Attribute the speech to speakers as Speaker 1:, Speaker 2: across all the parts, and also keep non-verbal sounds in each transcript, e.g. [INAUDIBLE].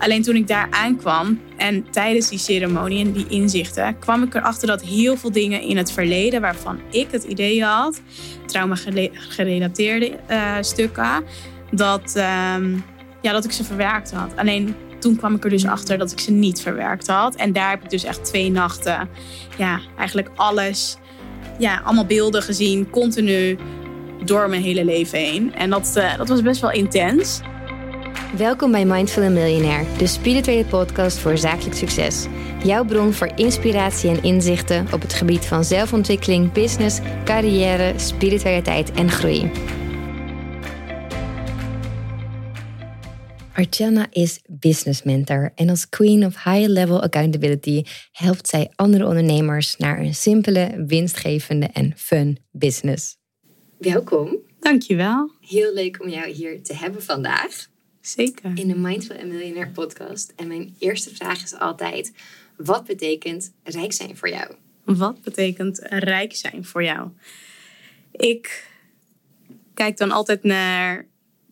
Speaker 1: Alleen toen ik daar aankwam en tijdens die ceremonie en die inzichten, kwam ik erachter dat heel veel dingen in het verleden waarvan ik het idee had, trauma gerelateerde uh, stukken, dat, ehm, ja, dat ik ze verwerkt had. Alleen toen kwam ik er dus achter dat ik ze niet verwerkt had. En daar heb ik dus echt twee nachten, ja, eigenlijk alles, ja, allemaal beelden gezien, continu door mijn hele leven heen. En dat, uh, dat was best wel intens.
Speaker 2: Welkom bij Mindful and Millionaire, de spirituele podcast voor zakelijk succes. Jouw bron voor inspiratie en inzichten op het gebied van zelfontwikkeling, business, carrière, spiritualiteit en groei. Archana is business mentor en als queen of high level accountability helpt zij andere ondernemers naar een simpele, winstgevende en fun business. Welkom.
Speaker 1: Dankjewel.
Speaker 2: Heel leuk om jou hier te hebben vandaag.
Speaker 1: Zeker.
Speaker 2: In de Mindful Millionaire podcast. En mijn eerste vraag is altijd: wat betekent rijk zijn voor jou?
Speaker 1: Wat betekent rijk zijn voor jou? Ik kijk dan altijd naar,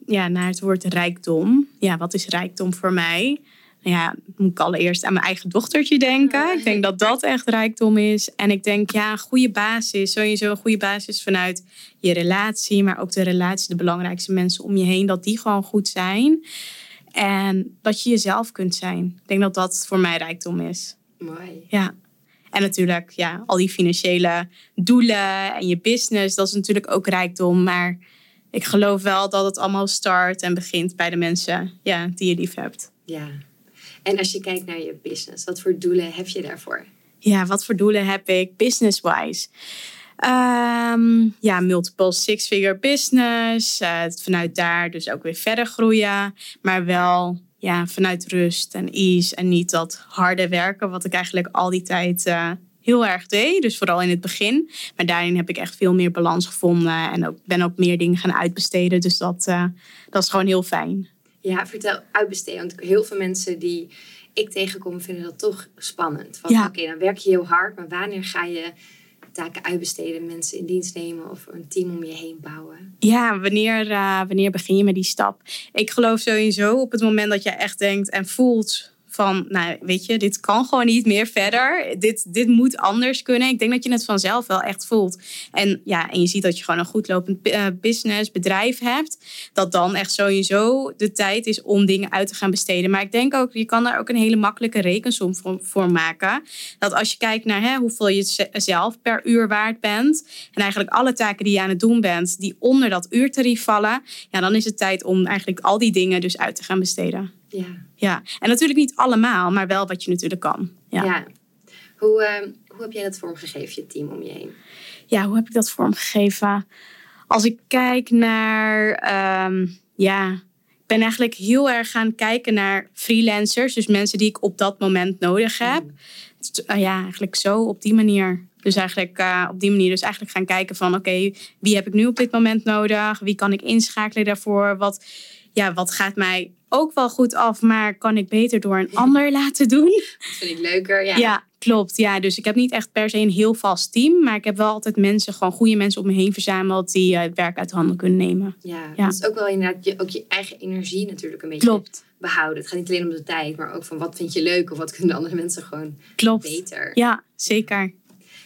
Speaker 1: ja, naar het woord rijkdom. Ja, wat is rijkdom voor mij? Nou ja, moet ik allereerst aan mijn eigen dochtertje denken. Ik denk dat dat echt rijkdom is. En ik denk, ja, een goede basis. Sowieso een goede basis vanuit je relatie, maar ook de relatie, de belangrijkste mensen om je heen, dat die gewoon goed zijn. En dat je jezelf kunt zijn. Ik denk dat dat voor mij rijkdom is.
Speaker 2: Mooi.
Speaker 1: Ja. En natuurlijk, ja, al die financiële doelen en je business, dat is natuurlijk ook rijkdom. Maar ik geloof wel dat het allemaal start en begint bij de mensen ja, die je lief hebt.
Speaker 2: Ja, en als je kijkt naar je business, wat voor doelen heb je daarvoor?
Speaker 1: Ja, wat voor doelen heb ik business-wise? Ehm, ja, multiple six-figure business. Uh, vanuit daar dus ook weer verder groeien. Maar wel ja, vanuit rust en ease. En niet dat harde werken, wat ik eigenlijk al die tijd uh, heel erg deed. Dus vooral in het begin. Maar daarin heb ik echt veel meer balans gevonden. En ook, ben ook meer dingen gaan uitbesteden. Dus dat, uh, dat is gewoon heel fijn.
Speaker 2: Ja, vertel uitbesteden. Want heel veel mensen die ik tegenkom vinden dat toch spannend. Want oké, dan werk je heel hard, maar wanneer ga je taken uitbesteden, mensen in dienst nemen of een team om je heen bouwen?
Speaker 1: Ja, wanneer, uh, wanneer begin je met die stap? Ik geloof sowieso op het moment dat je echt denkt en voelt van, nou weet je, dit kan gewoon niet meer verder. Dit, dit moet anders kunnen. Ik denk dat je het vanzelf wel echt voelt. En ja, en je ziet dat je gewoon een goed lopend eh, business, bedrijf hebt. Dat dan echt sowieso de tijd is om dingen uit te gaan besteden. Maar ik denk ook, je kan daar ook een hele makkelijke rekensom voor, maken. Dat als je kijkt naar hè, hoeveel je zelf per uur waard bent. En eigenlijk alle taken die je aan het doen bent, die onder dat uurtarief vallen. Ja, dan is het tijd om eigenlijk al die dingen dus uit te gaan besteden.
Speaker 2: Ja.
Speaker 1: ja. En natuurlijk niet allemaal, maar wel wat je natuurlijk kan. Ja.
Speaker 2: ja. Hoe, uh, hoe heb jij dat vormgegeven, je team om je heen?
Speaker 1: Ja, hoe heb ik dat vormgegeven? Als ik kijk naar, um, ja, ik ben eigenlijk heel erg gaan kijken naar freelancers. Dus mensen die ik op dat moment nodig heb. Mm. Uh, ja, eigenlijk zo op die manier. Dus eigenlijk uh, op die manier dus eigenlijk gaan kijken van oké, wie heb ik nu op dit moment nodig? Wie kan ik inschakelen daarvoor? Wat, ja, wat gaat mij ook wel goed af, maar kan ik beter door een ander [LAUGHS] laten doen. Dat
Speaker 2: vind ik leuker, ja.
Speaker 1: Ja, klopt. Ja, dus ik heb niet echt per se een heel vast team, maar ik heb wel altijd mensen, gewoon goede mensen om me heen verzameld die het werk uit handen kunnen nemen.
Speaker 2: Ja, ja. dat is ook wel inderdaad je, ook je eigen energie natuurlijk een beetje klopt. behouden. Het gaat niet alleen om de tijd, maar ook van wat vind je leuk of wat kunnen andere mensen gewoon
Speaker 1: klopt.
Speaker 2: beter.
Speaker 1: Ja, zeker.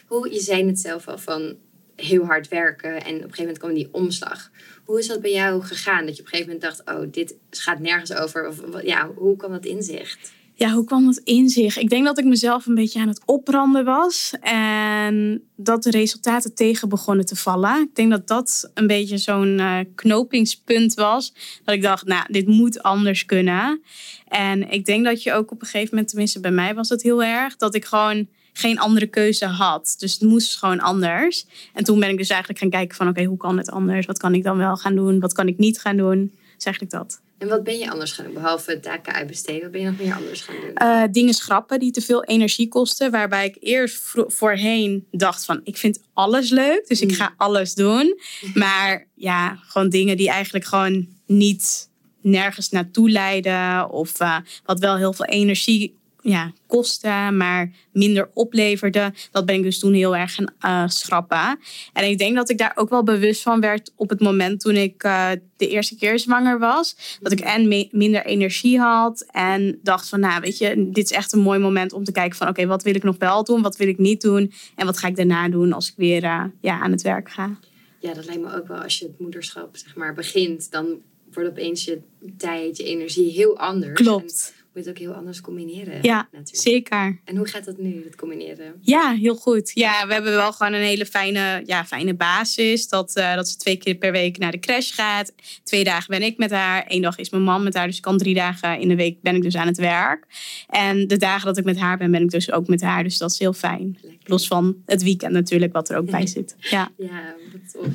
Speaker 2: Hoe, je zei het zelf al van heel hard werken en op een gegeven moment kwam die omslag. Hoe is dat bij jou gegaan? Dat je op een gegeven moment dacht, oh, dit gaat nergens over. Of ja, hoe kwam dat inzicht?
Speaker 1: Ja, hoe kwam dat inzicht? Ik denk dat ik mezelf een beetje aan het opbranden was. En dat de resultaten tegen begonnen te vallen. Ik denk dat dat een beetje zo'n uh, knopingspunt was. Dat ik dacht, nou, dit moet anders kunnen. En ik denk dat je ook op een gegeven moment, tenminste bij mij was het heel erg, dat ik gewoon geen andere keuze had. Dus het moest gewoon anders. En toen ben ik dus eigenlijk gaan kijken van oké, hoe kan het anders? Wat kan ik dan wel gaan doen? Wat kan ik niet gaan doen? Dus eigenlijk dat.
Speaker 2: En wat ben je anders gaan doen? Behalve taken uitbesteden, wat ben je nog meer anders gaan doen?
Speaker 1: Uh, dingen schrappen die te veel energie kosten. Waarbij ik eerst voorheen dacht van ik vind alles leuk. Dus ik mm. ga alles doen. [LAUGHS] Maar ja, gewoon dingen die eigenlijk gewoon niet nergens naartoe leiden. Of uh, wat wel heel veel energie ja, kostte, maar minder opleverde. Dat ben ik dus toen heel erg gaan uh, schrappen. En ik denk dat ik daar ook wel bewust van werd op het moment toen ik uh, de eerste keer zwanger was. Dat ik en minder energie had en dacht van, nou weet je, dit is echt een mooi moment om te kijken van, oké, wat wil ik nog wel doen, wat wil ik niet doen en wat ga ik daarna doen als ik weer uh, ja, aan het werk ga.
Speaker 2: Ja, dat lijkt me ook wel als je het moederschap zeg maar begint, dan wordt opeens je tijd, je energie heel anders.
Speaker 1: Klopt
Speaker 2: moet het ook heel anders combineren.
Speaker 1: Ja, zeker.
Speaker 2: En hoe gaat dat nu, het combineren?
Speaker 1: Ja, heel goed. Ja, we hebben wel gewoon een hele fijne, ja, fijne basis. Dat, uh, dat ze twee keer per week naar de crash gaat. Twee dagen ben ik met haar. Eén dag is mijn man met haar. Dus ik kan drie dagen in de week ben ik dus aan het werk. En de dagen dat ik met haar ben, ben ik dus ook met haar. Dus dat is heel fijn. Los van het weekend natuurlijk, wat er ook bij [LAUGHS] zit. Ja,
Speaker 2: ja wat tof.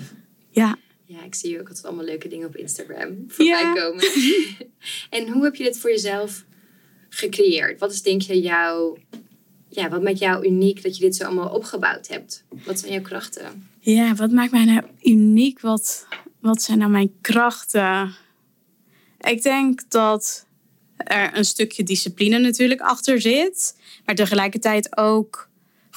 Speaker 1: Ja.
Speaker 2: Ja, ik zie ook altijd allemaal leuke dingen op Instagram voorbij ja. komen. [LAUGHS] en hoe heb je dit voor jezelf gecreëerd? Wat is denk je jouw, ja, wat maakt jou uniek dat je dit zo allemaal opgebouwd hebt? Wat zijn jouw krachten?
Speaker 1: Ja, wat maakt mij nou uniek? Wat, wat zijn nou mijn krachten? Ik denk dat er een stukje discipline natuurlijk achter zit, maar tegelijkertijd ook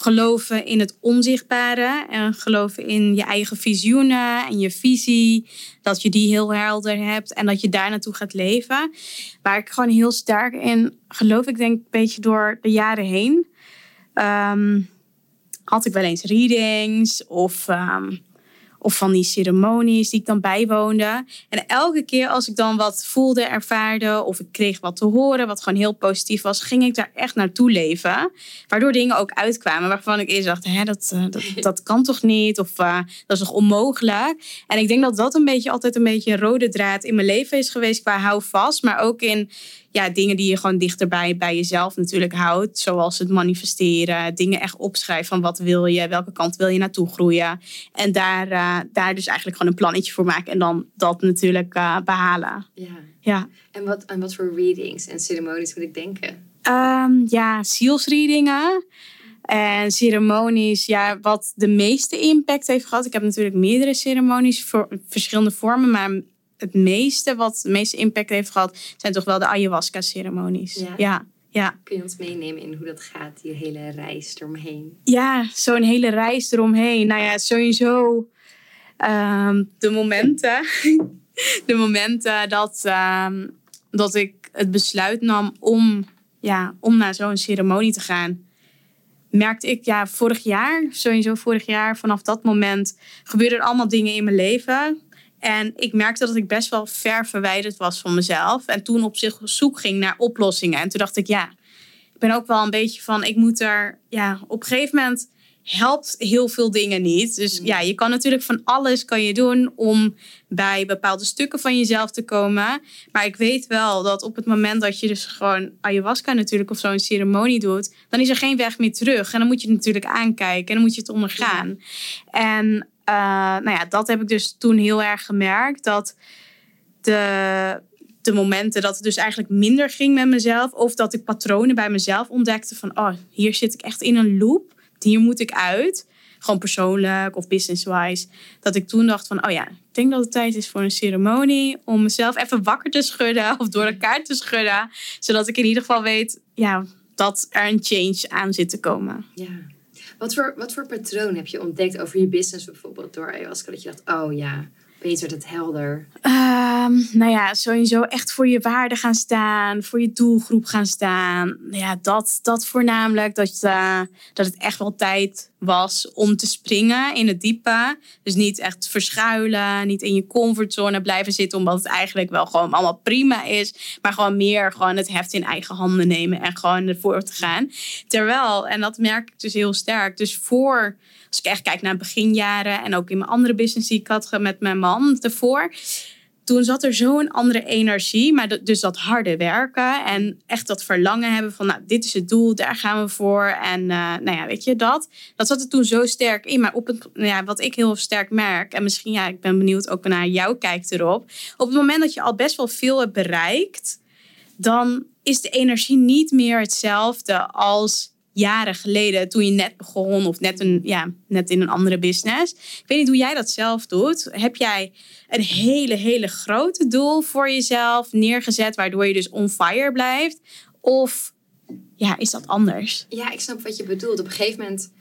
Speaker 1: geloven in het onzichtbare en geloven in je eigen visioenen en je visie. Dat je die heel helder hebt en dat je daar naartoe gaat leven. Waar ik gewoon heel sterk in geloof, ik denk een beetje door de jaren heen. Um, had ik wel eens readings of um, of van die ceremonies die ik dan bijwoonde. En elke keer als ik dan wat voelde, ervaarde of ik kreeg wat te horen, wat gewoon heel positief was, ging ik daar echt naartoe leven. Waardoor dingen ook uitkwamen waarvan ik eerst dacht, Hè, dat, eh, dat, dat kan toch niet? Of uh, dat is toch onmogelijk? En ik denk dat dat een beetje altijd een beetje een rode draad in mijn leven is geweest qua hou vast. Maar ook in ja, dingen die je gewoon dichterbij bij jezelf natuurlijk houdt. Zoals het manifesteren, dingen echt opschrijven van wat wil je, welke kant wil je naartoe groeien. En daar, uh, daar dus eigenlijk gewoon een plannetje voor maken en dan dat natuurlijk uh, behalen.
Speaker 2: Ja.
Speaker 1: ja.
Speaker 2: En, wat, en wat voor readings en ceremonies moet ik denken?
Speaker 1: Um, ja, zielsreadingen. En ceremonies, ja, wat de meeste impact heeft gehad. Ik heb natuurlijk meerdere ceremonies voor verschillende vormen, maar het meeste, wat de meeste impact heeft gehad, zijn toch wel de ayahuasca-ceremonies. Ja. ja. ja.
Speaker 2: Kun je ons meenemen in hoe dat gaat, die hele reis eromheen?
Speaker 1: Ja, zo'n hele reis eromheen. Nou ja, sowieso um, de momenten. [LAUGHS] de momenten dat, um, dat ik het besluit nam om, ja, om naar zo'n ceremonie te gaan merkte ik, ja, vorig jaar, sowieso vorig jaar, vanaf dat moment gebeurden er allemaal dingen in mijn leven. En ik merkte dat ik best wel ver verwijderd was van mezelf. En toen op zich zoek ging naar oplossingen. En toen dacht ik, ja, ik ben ook wel een beetje van, ik moet er, ja, op een gegeven moment helpt heel veel dingen niet. Dus ja, je kan natuurlijk van alles kan je doen om bij bepaalde stukken van jezelf te komen. Maar ik weet wel dat op het moment dat je dus gewoon ayahuasca natuurlijk of zo'n ceremonie doet, dan is er geen weg meer terug. En dan moet je het natuurlijk aankijken en dan moet je het ondergaan. En uh, nou ja, dat heb ik dus toen heel erg gemerkt. Dat de, de momenten dat het dus eigenlijk minder ging met mezelf. Of dat ik patronen bij mezelf ontdekte van... oh, hier zit ik echt in een loop. Hier moet ik uit. Gewoon persoonlijk of business-wise. Dat ik toen dacht van, oh ja, ik denk dat het tijd is voor een ceremonie. Om mezelf even wakker te schudden of door elkaar te schudden. Zodat ik in ieder geval weet ja, dat er een change aan zit te komen.
Speaker 2: Ja. Wat voor, wat voor patroon heb je ontdekt over je business bijvoorbeeld door ayahuasca? Dat je dacht, oh ja, beter het helder?
Speaker 1: Um, nou ja, sowieso echt voor je waarde gaan staan, voor je doelgroep gaan staan. Ja, dat, dat voornamelijk. Dat, uh, dat het echt wel tijd was om te springen in het diepe. Dus niet echt verschuilen, niet in je comfortzone blijven zitten, omdat het eigenlijk wel gewoon allemaal prima is. Maar gewoon meer gewoon het heft in eigen handen nemen en gewoon ervoor te gaan. Terwijl, en dat merk ik dus heel sterk, dus voor als ik echt kijk naar beginjaren en ook in mijn andere business die ik had met mijn man ervoor. Toen zat er zo'n andere energie, maar dus dat harde werken en echt dat verlangen hebben van, nou, dit is het doel, daar gaan we voor. En uh, nou ja, weet je dat? Dat zat er toen zo sterk in. Maar op het, nou ja, wat ik heel sterk merk, en misschien, ja, ik ben benieuwd ook naar jouw kijk erop. Op het moment dat je al best wel veel hebt bereikt, dan is de energie niet meer hetzelfde als jaren geleden, toen je net begon of net, een, ja, net in een andere business. Ik weet niet hoe jij dat zelf doet. Heb jij een hele, hele grote doel voor jezelf neergezet, waardoor je dus on fire blijft? Of ja, is dat anders.
Speaker 2: Ja, ik snap wat je bedoelt. Op een gegeven moment...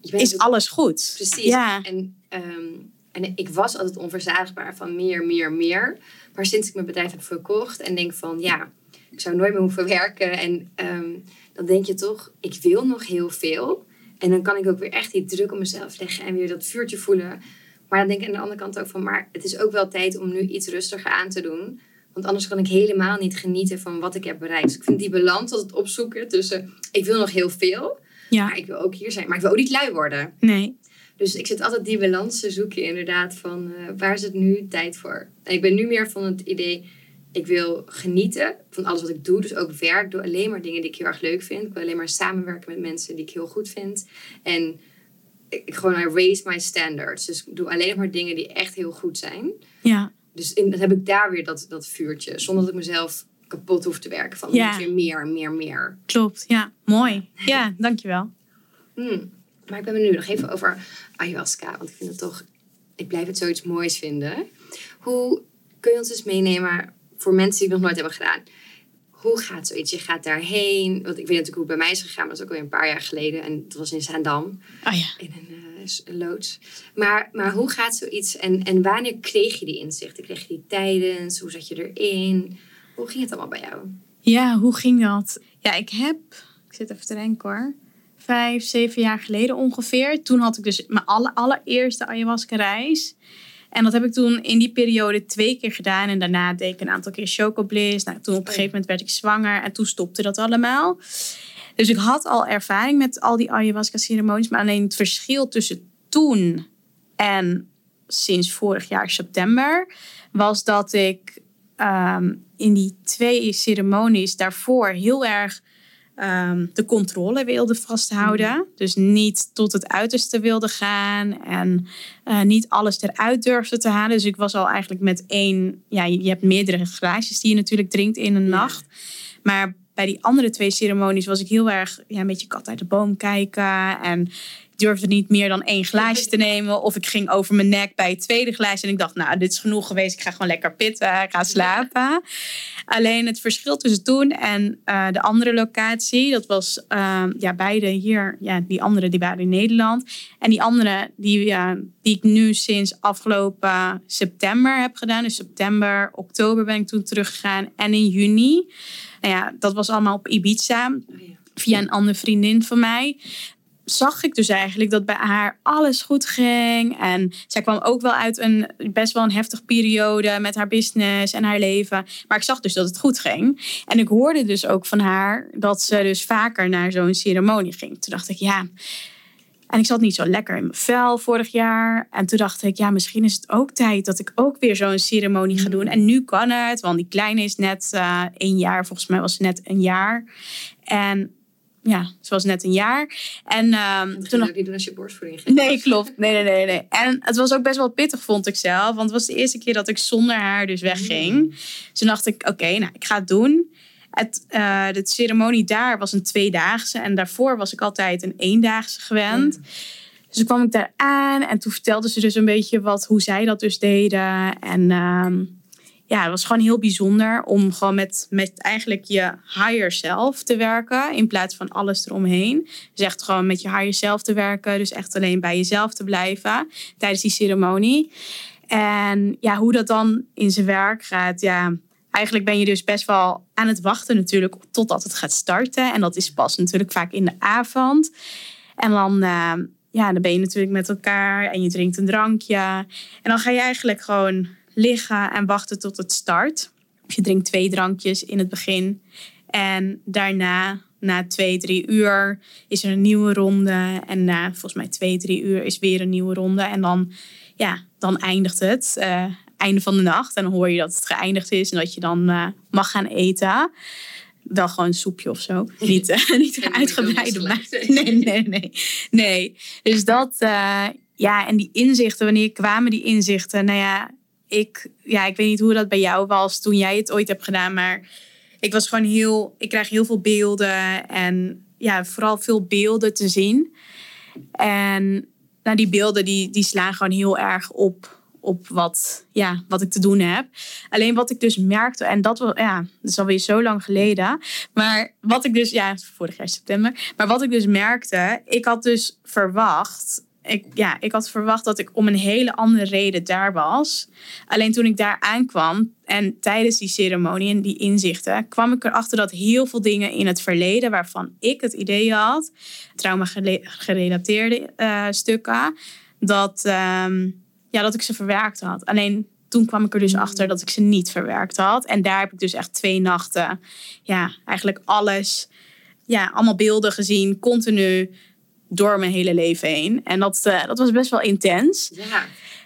Speaker 2: Je bent
Speaker 1: is alles goed.
Speaker 2: Precies.
Speaker 1: Ja.
Speaker 2: En, ehm, en ik was altijd onverzadigbaar van meer, meer, meer. Maar sinds ik mijn bedrijf heb verkocht en denk van... Ja, ik zou nooit meer hoeven werken. En ehm, dan denk je toch, ik wil nog heel veel. En dan kan ik ook weer echt die druk op mezelf leggen en weer dat vuurtje voelen. Maar dan denk ik aan de andere kant ook van, maar het is ook wel tijd om nu iets rustiger aan te doen. Want anders kan ik helemaal niet genieten van wat ik heb bereikt. Dus ik vind die balans altijd opzoeken tussen, ik wil nog heel veel,
Speaker 1: Ja.
Speaker 2: maar ik wil ook hier zijn. Maar ik wil ook niet lui worden.
Speaker 1: Nee.
Speaker 2: Dus ik zit altijd die balans te zoeken inderdaad van, eh, waar is het nu tijd voor? En ik ben nu meer van het idee, ik wil genieten van alles wat ik doe. Dus ook werk. Doe alleen maar dingen die ik heel erg leuk vind. Ik wil alleen maar samenwerken met mensen die ik heel goed vind. En ik, gewoon, I raise my standards. Dus ik doe alleen maar dingen die echt heel goed zijn.
Speaker 1: Ja.
Speaker 2: Dus in, dan heb ik daar weer dat, dat vuurtje. Zonder dat ik mezelf kapot hoef te werken. Van
Speaker 1: Ja.
Speaker 2: weer meer, meer, meer.
Speaker 1: Klopt. Ja. Mooi. [LAUGHS] Ja, dankjewel.
Speaker 2: Hmm. Maar ik ben nu nog even over ayahuasca. Want ik vind het toch... Ik blijf het zoiets moois vinden. Hoe kun je ons eens meenemen voor mensen die het nog nooit hebben gedaan? Hoe gaat zoiets? Je gaat daarheen. Want ik weet natuurlijk hoe het bij mij is gegaan. maar Dat is ook alweer een paar jaar geleden. En dat was in Zaandam.
Speaker 1: Oh ja.
Speaker 2: In een, eh, een loods. Maar, maar hoe gaat zoiets? En, en wanneer kreeg je die inzichten? Kreeg je die tijdens? Hoe zat je erin? Hoe ging het allemaal bij jou?
Speaker 1: Ja, hoe ging dat? Ja, ik heb, ik zit even te denken hoor, vijf, zeven jaar geleden ongeveer. Toen had ik dus mijn alle, allereerste ayahuasca-reis. En dat heb ik toen in die periode twee keer gedaan. En daarna deed ik een aantal keer chocobliss. Nou, toen op een gegeven moment werd ik zwanger en toen stopte dat allemaal. Dus ik had al ervaring met al die ayahuasca-ceremonies. Maar alleen het verschil tussen toen en sinds vorig jaar september... was dat ik ehm, in die twee ceremonies daarvoor heel erg ehm, de controle wilde vasthouden. Dus niet tot het uiterste wilde gaan en eh, niet alles eruit durfde te halen. Dus ik was al eigenlijk met één, ja, je je hebt meerdere glaasjes die je natuurlijk drinkt in een nacht. Maar bij die andere twee ceremonies was ik heel erg ja, een beetje kat uit de boom kijken. En durfde niet meer dan één glaasje te nemen. Of ik ging over mijn nek bij het tweede glaasje. En ik dacht, nou, dit is genoeg geweest. Ik ga gewoon lekker pitten. Ik ga slapen. Alleen het verschil tussen toen en eh, de andere locatie. Dat was ehm, ja, beide hier. Ja, die andere die waren in Nederland. En die andere die, ja, die ik nu sinds afgelopen september heb gedaan. Dus september, oktober ben ik toen teruggegaan. En in juni. Nou ja, dat was allemaal op Ibiza. Via een andere vriendin van mij zag ik dus eigenlijk dat bij haar alles goed ging. En zij kwam ook wel uit een best wel een heftige periode met haar business en haar leven. Maar ik zag dus dat het goed ging. En ik hoorde dus ook van haar dat ze dus vaker naar zo'n ceremonie ging. Toen dacht ik, ja. En ik zat niet zo lekker in mijn vel vorig jaar. En toen dacht ik, ja, misschien is het ook tijd dat ik ook weer zo'n ceremonie ga doen. En nu kan het, want die kleine is net eh één jaar. Volgens mij was ze net een jaar. En ja, ze was net een jaar. En
Speaker 2: Dat
Speaker 1: toen
Speaker 2: ging ook niet doen als je borstvoeding geeft.
Speaker 1: Nee, klopt. Nee, nee, nee, nee. En het was ook best wel pittig, vond ik zelf. Want het was de eerste keer dat ik zonder haar dus wegging. Dus toen dacht ik, oké, nou, ik ga het doen. Het, eh, de ceremonie daar was een tweedaagse. En daarvoor was ik altijd een eendaagse gewend. Dus toen kwam ik daar aan. En toen vertelde ze dus een beetje wat, hoe zij dat dus deden. En ehm, ja, het was gewoon heel bijzonder om gewoon met, met eigenlijk je higher self te werken. In plaats van alles eromheen. Dus echt gewoon met je higher self te werken. Dus echt alleen bij jezelf te blijven tijdens die ceremonie. En ja, hoe dat dan in zijn werk gaat, ja. Eigenlijk ben je dus best wel aan het wachten natuurlijk totdat het gaat starten. En dat is pas natuurlijk vaak in de avond. En dan, eh, ja, dan ben je natuurlijk met elkaar en je drinkt een drankje. En dan ga je eigenlijk gewoon liggen en wachten tot het start. Je drinkt twee drankjes in het begin. En daarna, na twee, drie uur, is er een nieuwe ronde. En na volgens mij twee, drie uur is weer een nieuwe ronde. En dan, ja, dan eindigt het. eh, einde van de nacht. En dan hoor je dat het geëindigd is en dat je dan eh, mag gaan eten. Wel gewoon een soepje of zo. [LAUGHS] Niet, eh, [LAUGHS] niet uitgebreide
Speaker 2: lijkt. [LAUGHS]
Speaker 1: Nee, nee, nee. Nee. Dus dat, eh, ja, en die inzichten, wanneer kwamen die inzichten? Nou ja ik, ja, ik weet niet hoe dat bij jou was toen jij het ooit hebt gedaan, maar ik was gewoon heel, ik krijg heel veel beelden en ja, vooral veel beelden te zien. En nou, die beelden die, die slaan gewoon heel erg op, op wat, ja, wat ik te doen heb. Alleen wat ik dus merkte, en dat was, ja, dat is alweer zo lang geleden. Maar wat ik dus, ja, vorig jaar september. Maar wat ik dus merkte, ik had dus verwacht ik, ja, ik had verwacht dat ik om een hele andere reden daar was. Alleen toen ik daar aankwam en tijdens die ceremonie en die inzichten, kwam ik erachter dat heel veel dingen in het verleden waarvan ik het idee had, trauma gerelateerde uh, stukken, dat, um, ja, dat ik ze verwerkt had. Alleen toen kwam ik er dus achter dat ik ze niet verwerkt had. En daar heb ik dus echt twee nachten, ja, eigenlijk alles, ja, allemaal beelden gezien, continu door mijn hele leven heen. En dat, uh, dat was best wel intens.
Speaker 2: Ja.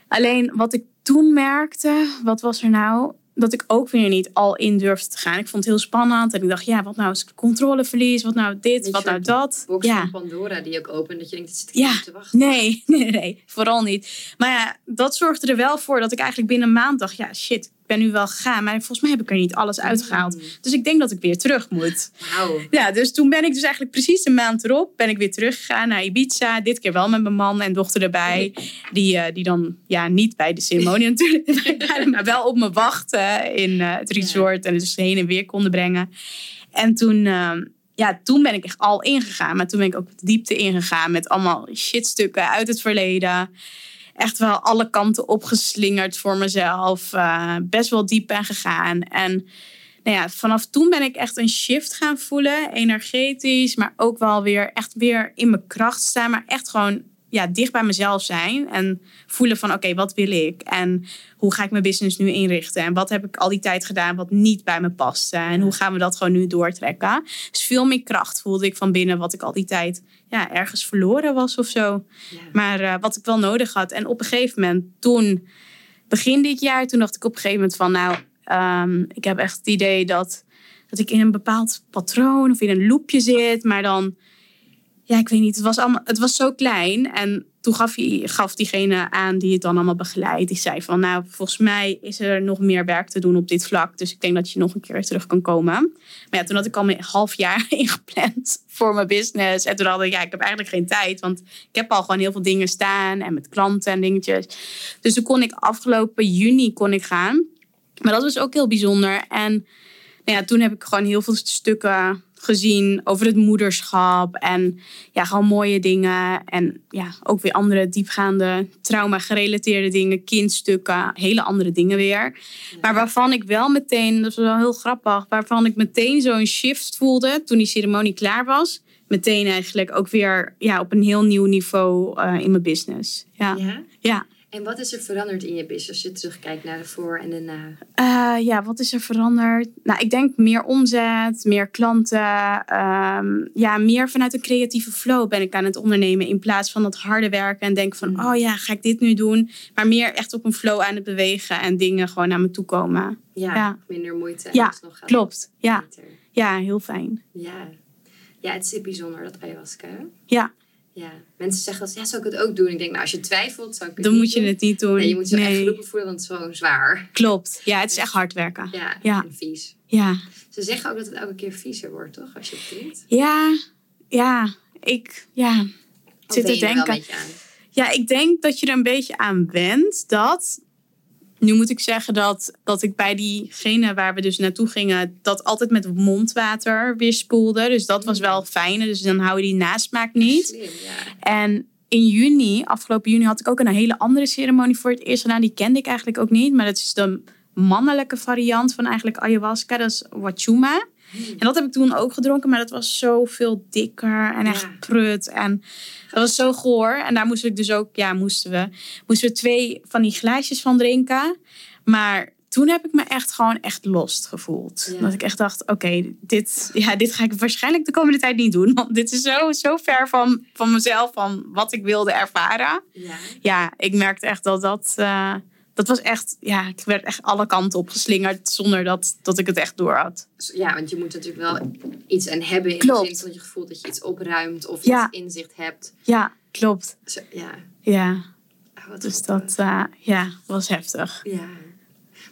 Speaker 1: Alleen wat ik toen merkte, wat was er nou? Dat ik ook weer niet al in durfde te gaan. Ik vond het heel spannend. En ik dacht, ja, wat nou als ik controleverlies? Wat nou dit? wat nou dat?
Speaker 2: Box
Speaker 1: ja.
Speaker 2: van Pandora die ook opent. Dat je denkt, het zit
Speaker 1: ja.
Speaker 2: te wachten.
Speaker 1: Nee, [LAUGHS] nee, nee. Vooral niet. Maar ja, dat zorgde er wel voor dat ik eigenlijk binnen een maand dacht... Ja, shit, ben nu wel gegaan, maar volgens mij heb ik er niet alles uitgehaald.
Speaker 2: Mm.
Speaker 1: Dus ik denk dat ik weer terug moet.
Speaker 2: Wauw.
Speaker 1: Ja, dus toen ben ik dus eigenlijk precies een maand erop, ben ik weer teruggegaan naar Ibiza. Dit keer wel met mijn man en dochter erbij. Die, uh, die dan, ja, niet bij de ceremonie [LAUGHS] natuurlijk, maar wel op me wachten in uh, het resort. En dus heen en weer konden brengen. En toen... Uh, ja, toen ben ik echt al ingegaan. Maar toen ben ik ook de diepte ingegaan met allemaal shitstukken uit het verleden echt wel alle kanten opgeslingerd voor mezelf. Uh, best wel diep ben gegaan. En nou ja, vanaf toen ben ik echt een shift gaan voelen. Energetisch, maar ook wel weer echt weer in mijn kracht staan. Maar echt gewoon ja, dicht bij mezelf zijn. En voelen van oké, wat wil ik? En hoe ga ik mijn business nu inrichten? En wat heb ik al die tijd gedaan wat niet bij me past? En hoe gaan we dat gewoon nu doortrekken? Dus veel meer kracht voelde ik van binnen wat ik al die tijd ja, ergens verloren was of zo.
Speaker 2: Ja.
Speaker 1: Maar uh, wat ik wel nodig had. En op een gegeven moment, toen, begin dit jaar, toen dacht ik op een gegeven moment van nou, um, ik heb echt het idee dat, dat ik in een bepaald patroon of in een loopje zit. Maar dan ja, ik weet niet, het was, allemaal, het was zo klein. En toen gaf, gaf diegene aan die het dan allemaal begeleidt. Die zei van, nou, volgens mij is er nog meer werk te doen op dit vlak. Dus ik denk dat je nog een keer terug kan komen. Maar ja, toen had ik al een half jaar [LAUGHS] ingepland voor mijn business. En toen had ik, ja, ik heb eigenlijk geen tijd. Want ik heb al gewoon heel veel dingen staan. En met klanten en dingetjes. Dus toen kon ik afgelopen juni kon ik gaan. Maar dat was ook heel bijzonder. En nou ja, toen heb ik gewoon heel veel stukken gezien over het moederschap en ja, gewoon mooie dingen. En ja, ook weer andere diepgaande trauma-gerelateerde dingen, kindstukken, hele andere dingen weer. Maar waarvan ik wel meteen, dat is wel heel grappig, waarvan ik meteen zo'n shift voelde toen die ceremonie klaar was. Meteen eigenlijk ook weer ja, op een heel nieuw niveau uh, in mijn business. Ja.
Speaker 2: ja.
Speaker 1: ja.
Speaker 2: En wat is er veranderd in je business als je terugkijkt naar de voor en de na?
Speaker 1: Uh, ja, wat is er veranderd? Nou, ik denk meer omzet, meer klanten. Um, ja, meer vanuit een creatieve flow ben ik aan het ondernemen. In plaats van dat harde werken en denken van... Mm. oh ja, ga ik dit nu doen? Maar meer echt op een flow aan het bewegen en dingen gewoon naar me toe komen.
Speaker 2: Ja,
Speaker 1: ja.
Speaker 2: minder moeite.
Speaker 1: Ja,
Speaker 2: nog
Speaker 1: klopt. Ja.
Speaker 2: beter.
Speaker 1: ja, heel fijn.
Speaker 2: Ja. ja, het is bijzonder dat ayahuasca.
Speaker 1: Ja,
Speaker 2: Ja, mensen zeggen dat ja, zou ik het ook doen? Ik denk, nou, als je twijfelt, zou ik het
Speaker 1: dan
Speaker 2: niet
Speaker 1: moet je het niet doen.
Speaker 2: Nee, je moet je echt
Speaker 1: nee.
Speaker 2: geroepen voelen, want het is gewoon zwaar.
Speaker 1: Klopt. Ja, het is echt hard werken.
Speaker 2: Ja,
Speaker 1: Ja.
Speaker 2: en vies.
Speaker 1: Ja.
Speaker 2: Ze zeggen ook dat het elke keer viezer wordt, toch? Als je het drinkt.
Speaker 1: Ja, ja. Ik, ja. Zit te
Speaker 2: er
Speaker 1: denken. Ja, ik denk dat je er een beetje aan went dat. Nu moet ik zeggen dat, dat ik bij diegene waar we dus naartoe gingen, dat altijd met mondwater weer spoelde. Dus dat was wel fijn. Dus dan hou je die nasmaak niet.
Speaker 2: Slim, ja.
Speaker 1: En in juni, afgelopen juni, had ik ook een hele andere ceremonie voor het eerst gedaan. Die kende ik eigenlijk ook niet. Maar dat is de mannelijke variant van eigenlijk ayahuasca. Dat is wachuma. En dat heb ik toen ook gedronken, maar dat was zoveel dikker en echt prut. En dat was zo goor. En daar moesten ik dus ook, ja, moesten we, moesten we twee van die glaasjes van drinken. Maar toen heb ik me echt gewoon echt lost gevoeld.
Speaker 2: Ja.
Speaker 1: Dat ik echt dacht, oké, dit, ja, dit ga ik waarschijnlijk de komende tijd niet doen. Want dit is zo, zo ver van, van mezelf, van wat ik wilde ervaren.
Speaker 2: Ja.
Speaker 1: Ja, ik merkte echt dat dat... eh, dat was echt, ja, ik werd echt alle kanten opgeslingerd zonder dat, dat ik het echt door had.
Speaker 2: ja, want je moet natuurlijk wel iets aan hebben in
Speaker 1: Klopt.
Speaker 2: de zin van dat je gevoelt dat je iets opruimt of
Speaker 1: Ja.
Speaker 2: iets inzicht hebt.
Speaker 1: Ja, klopt.
Speaker 2: Zo, ja.
Speaker 1: Ja,
Speaker 2: Oh, wat
Speaker 1: dus dat eh, ja, was heftig.
Speaker 2: Ja.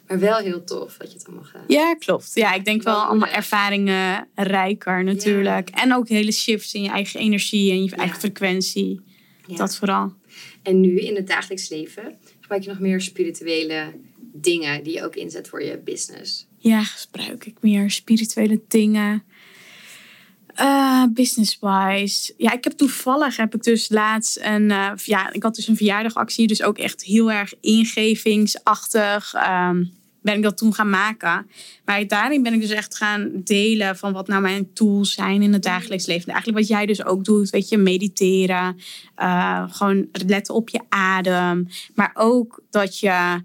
Speaker 2: Maar wel heel tof dat je het allemaal gaat.
Speaker 1: Ja, klopt. Ja, ik denk wel allemaal ervaringen rijker natuurlijk. En ook hele shifts in je eigen energie en je eigen frequentie. Dat vooral.
Speaker 2: En nu in het dagelijks leven gebruik je nog meer spirituele dingen die je ook inzet voor je business?
Speaker 1: Ja, gebruik ik meer spirituele dingen. Uh, Business-wise. Ja, ik heb toevallig heb ik dus laatst een. Uh, ja, ik had dus een verjaardagactie, dus ook echt heel erg ingevingsachtig. Um, ben ik dat toen gaan maken. Maar daarin ben ik dus echt gaan delen van wat nou mijn tools zijn in het dagelijks leven. Eigenlijk wat jij dus ook doet, weet je, mediteren. Uh, gewoon letten op je adem. Maar ook dat je,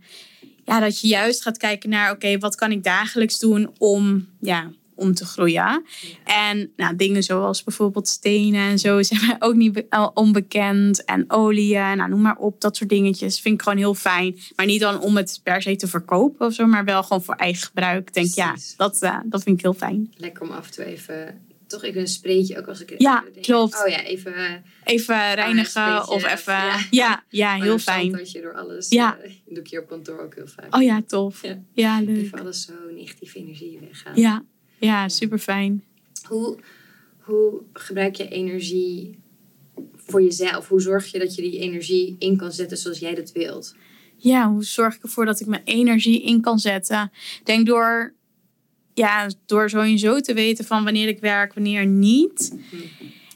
Speaker 1: ja, dat je juist gaat kijken naar, oké, wat kan ik dagelijks doen om, ja, om te groeien. En nou, dingen zoals bijvoorbeeld stenen en zo zijn mij ook niet onbekend. En oliën, nou, noem maar op, dat soort dingetjes. Vind ik gewoon heel fijn. Maar niet dan om het per se te verkopen of zo, maar wel gewoon voor eigen gebruik. Ik denk, ja, dat, uh, dat vind ik heel fijn.
Speaker 2: Lekker om af en toe even toch even een spreetje ook als ik
Speaker 1: ja klopt.
Speaker 2: Oh ja even
Speaker 1: even reinigen of even ja, ja, ja heel fijn.
Speaker 2: je door alles ja. uh, doe ik hier op kantoor ook heel vaak.
Speaker 1: Oh ja tof. Ja, ja leuk.
Speaker 2: Even alles zo negatieve energie weggaan.
Speaker 1: Ja ja, super fijn.
Speaker 2: Hoe, hoe gebruik je energie voor jezelf? Hoe zorg je dat je die energie in kan zetten zoals jij dat wilt?
Speaker 1: Ja, hoe zorg ik ervoor dat ik mijn energie in kan zetten? Denk door, ja, door sowieso te weten van wanneer ik werk, wanneer niet. Mhm.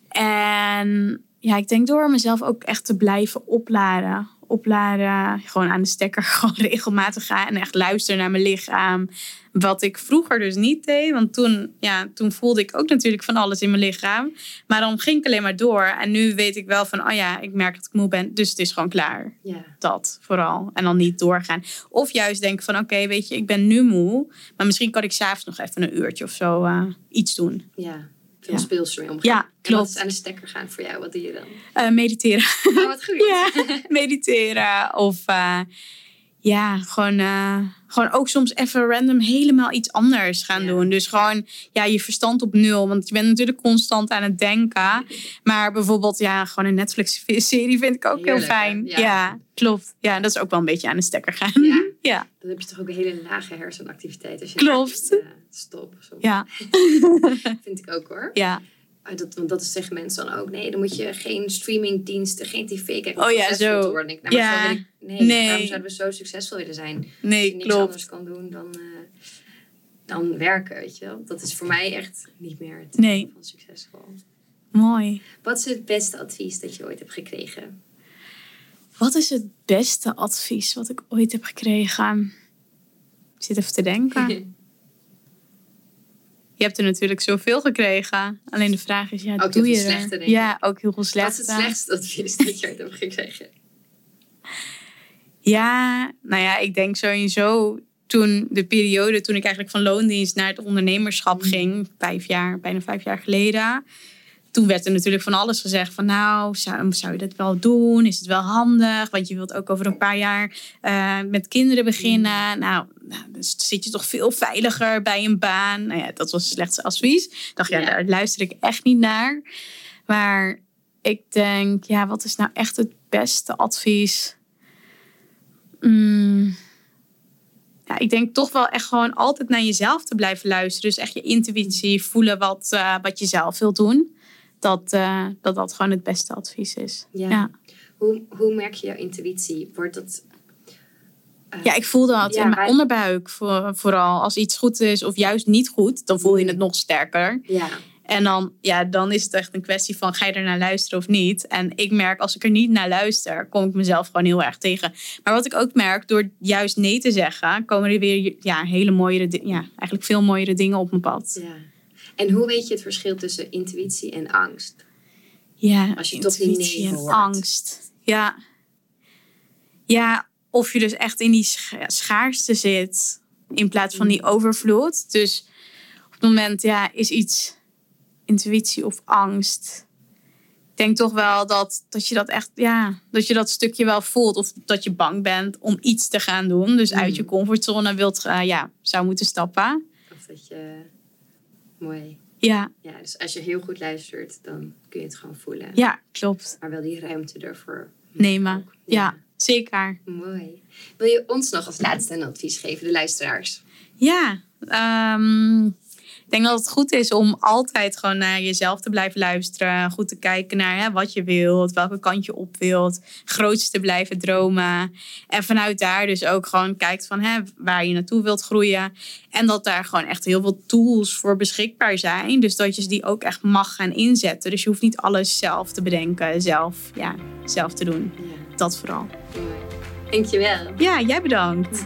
Speaker 1: En ja, ik denk door mezelf ook echt te blijven opladen opladen. Gewoon aan de stekker [LAUGHS] gewoon regelmatig gaan. En echt luisteren naar mijn lichaam. Wat ik vroeger dus niet deed. Want toen, ja, toen voelde ik ook natuurlijk van alles in mijn lichaam. Maar dan ging ik alleen maar door. En nu weet ik wel van, oh ja, ik merk dat ik moe ben. Dus het is gewoon klaar.
Speaker 2: Ja.
Speaker 1: Dat vooral. En dan niet doorgaan. Of juist denken van, oké, weet je, ik ben nu moe. Maar misschien kan ik s'avonds nog even een uurtje of zo uh, iets doen.
Speaker 2: Ja veel ja. speels mee omgaan.
Speaker 1: Ja, klopt.
Speaker 2: En aan de stekker gaan voor jou? Wat doe je dan?
Speaker 1: Uh, mediteren.
Speaker 2: Oh, wat goed. [LAUGHS]
Speaker 1: ja, mediteren. Of uh, ja, gewoon, uh, gewoon ook soms even random helemaal iets anders gaan doen. Dus gewoon ja, je verstand op nul. Want je bent natuurlijk constant aan het denken. Maar bijvoorbeeld ja, gewoon een Netflix-serie [LAUGHS] vind ik ook heel fijn. Ja. ja. klopt. Ja, dat is ook wel een beetje aan de stekker gaan.
Speaker 2: Ja. [LAUGHS]
Speaker 1: ja.
Speaker 2: Dan heb je toch ook een hele lage hersenactiviteit. Als je
Speaker 1: klopt.
Speaker 2: stop. Zo.
Speaker 1: Ja. [LAUGHS]
Speaker 2: vind ik ook hoor.
Speaker 1: Ja.
Speaker 2: Ah, dat, want dat zeggen mensen dan ook. Nee, dan moet je geen streamingdiensten, geen tv kijken.
Speaker 1: Oh ja, zo.
Speaker 2: Worden. Ik, nou, ja. Ik, nee, nee, waarom zouden we zo succesvol willen zijn?
Speaker 1: Nee,
Speaker 2: Als je
Speaker 1: niks
Speaker 2: klopt. anders kan doen dan, uh, dan werken, weet je wel. Dat is voor mij echt niet meer het
Speaker 1: nee.
Speaker 2: van succesvol.
Speaker 1: Mooi.
Speaker 2: Wat is het beste advies dat je ooit hebt gekregen?
Speaker 1: Wat is het beste advies wat ik ooit heb gekregen? Ik zit even te denken. [LAUGHS] je hebt er natuurlijk zoveel gekregen. Alleen de vraag is, ja,
Speaker 2: ook
Speaker 1: doe
Speaker 2: je
Speaker 1: slechte, denk Ja, ook heel veel slechte.
Speaker 2: Wat is het slechtste advies dat je hebt gekregen?
Speaker 1: Ja, nou ja, ik denk sowieso toen de periode toen ik eigenlijk van loondienst naar het ondernemerschap mm. ging, vijf jaar, bijna vijf jaar geleden toen werd er natuurlijk van alles gezegd. Van nou, zou, zou je dat wel doen? Is het wel handig? Want je wilt ook over een paar jaar uh, met kinderen beginnen. Mm. Nou, nou, dus zit je toch veel veiliger bij een baan. Nou ja, dat was het slechtste advies. Ik dacht, ja, daar luister ik echt niet naar. Maar ik denk, ja, wat is nou echt het beste advies? Mm. Ja, ik denk toch wel echt gewoon altijd naar jezelf te blijven luisteren. Dus echt je intuïtie, voelen wat, uh, wat je zelf wilt doen dat, uh, dat dat gewoon het beste advies is. Ja.
Speaker 2: Hoe, hoe merk je jouw intuïtie? Wordt dat.
Speaker 1: Uh, ja, ik voel dat in mijn onderbuik voor, vooral. Als iets goed is of juist niet goed, dan voel je het nog sterker.
Speaker 2: Ja.
Speaker 1: En dan, ja, dan is het echt een kwestie van ga je er naar luisteren of niet. En ik merk als ik er niet naar luister, kom ik mezelf gewoon heel erg tegen. Maar wat ik ook merk, door juist nee te zeggen, komen er weer ja, hele mooiere, ja, eigenlijk veel mooiere dingen op mijn pad.
Speaker 2: Ja. En hoe weet je het verschil tussen intuïtie en angst?
Speaker 1: Ja,
Speaker 2: Als je toch niet
Speaker 1: en angst. Ja. ja, of je dus echt in die schaarste zit in plaats van die overvloed. Dus op het moment ja, is iets intuïtie of angst. Ik denk toch wel dat, dat je dat echt, ja, dat je dat stukje wel voelt. Of dat je bang bent om iets te gaan doen. Dus uit je mm. comfortzone wilt, uh, ja, zou moeten stappen.
Speaker 2: Of dat je Mooi.
Speaker 1: Ja.
Speaker 2: ja. Dus als je heel goed luistert, dan kun je het gewoon voelen.
Speaker 1: Ja, klopt.
Speaker 2: Maar wel die ruimte ervoor
Speaker 1: nemen. Ja. zeker.
Speaker 2: Mooi. Wil je ons nog als laatste een advies geven, de luisteraars?
Speaker 1: Ja, um, denk dat het goed is om altijd gewoon naar jezelf te blijven luisteren. Goed te kijken naar hè, wat je wilt, welke kant je op wilt. Grootste te blijven dromen. En vanuit daar dus ook gewoon kijkt van hè, waar je naartoe wilt groeien. En dat daar gewoon echt heel veel tools voor beschikbaar zijn. Dus dat je die ook echt mag gaan inzetten. Dus je hoeft niet alles zelf te bedenken, zelf, ja, zelf te doen. Dat vooral.
Speaker 3: Dankjewel.
Speaker 1: Ja, jij bedankt.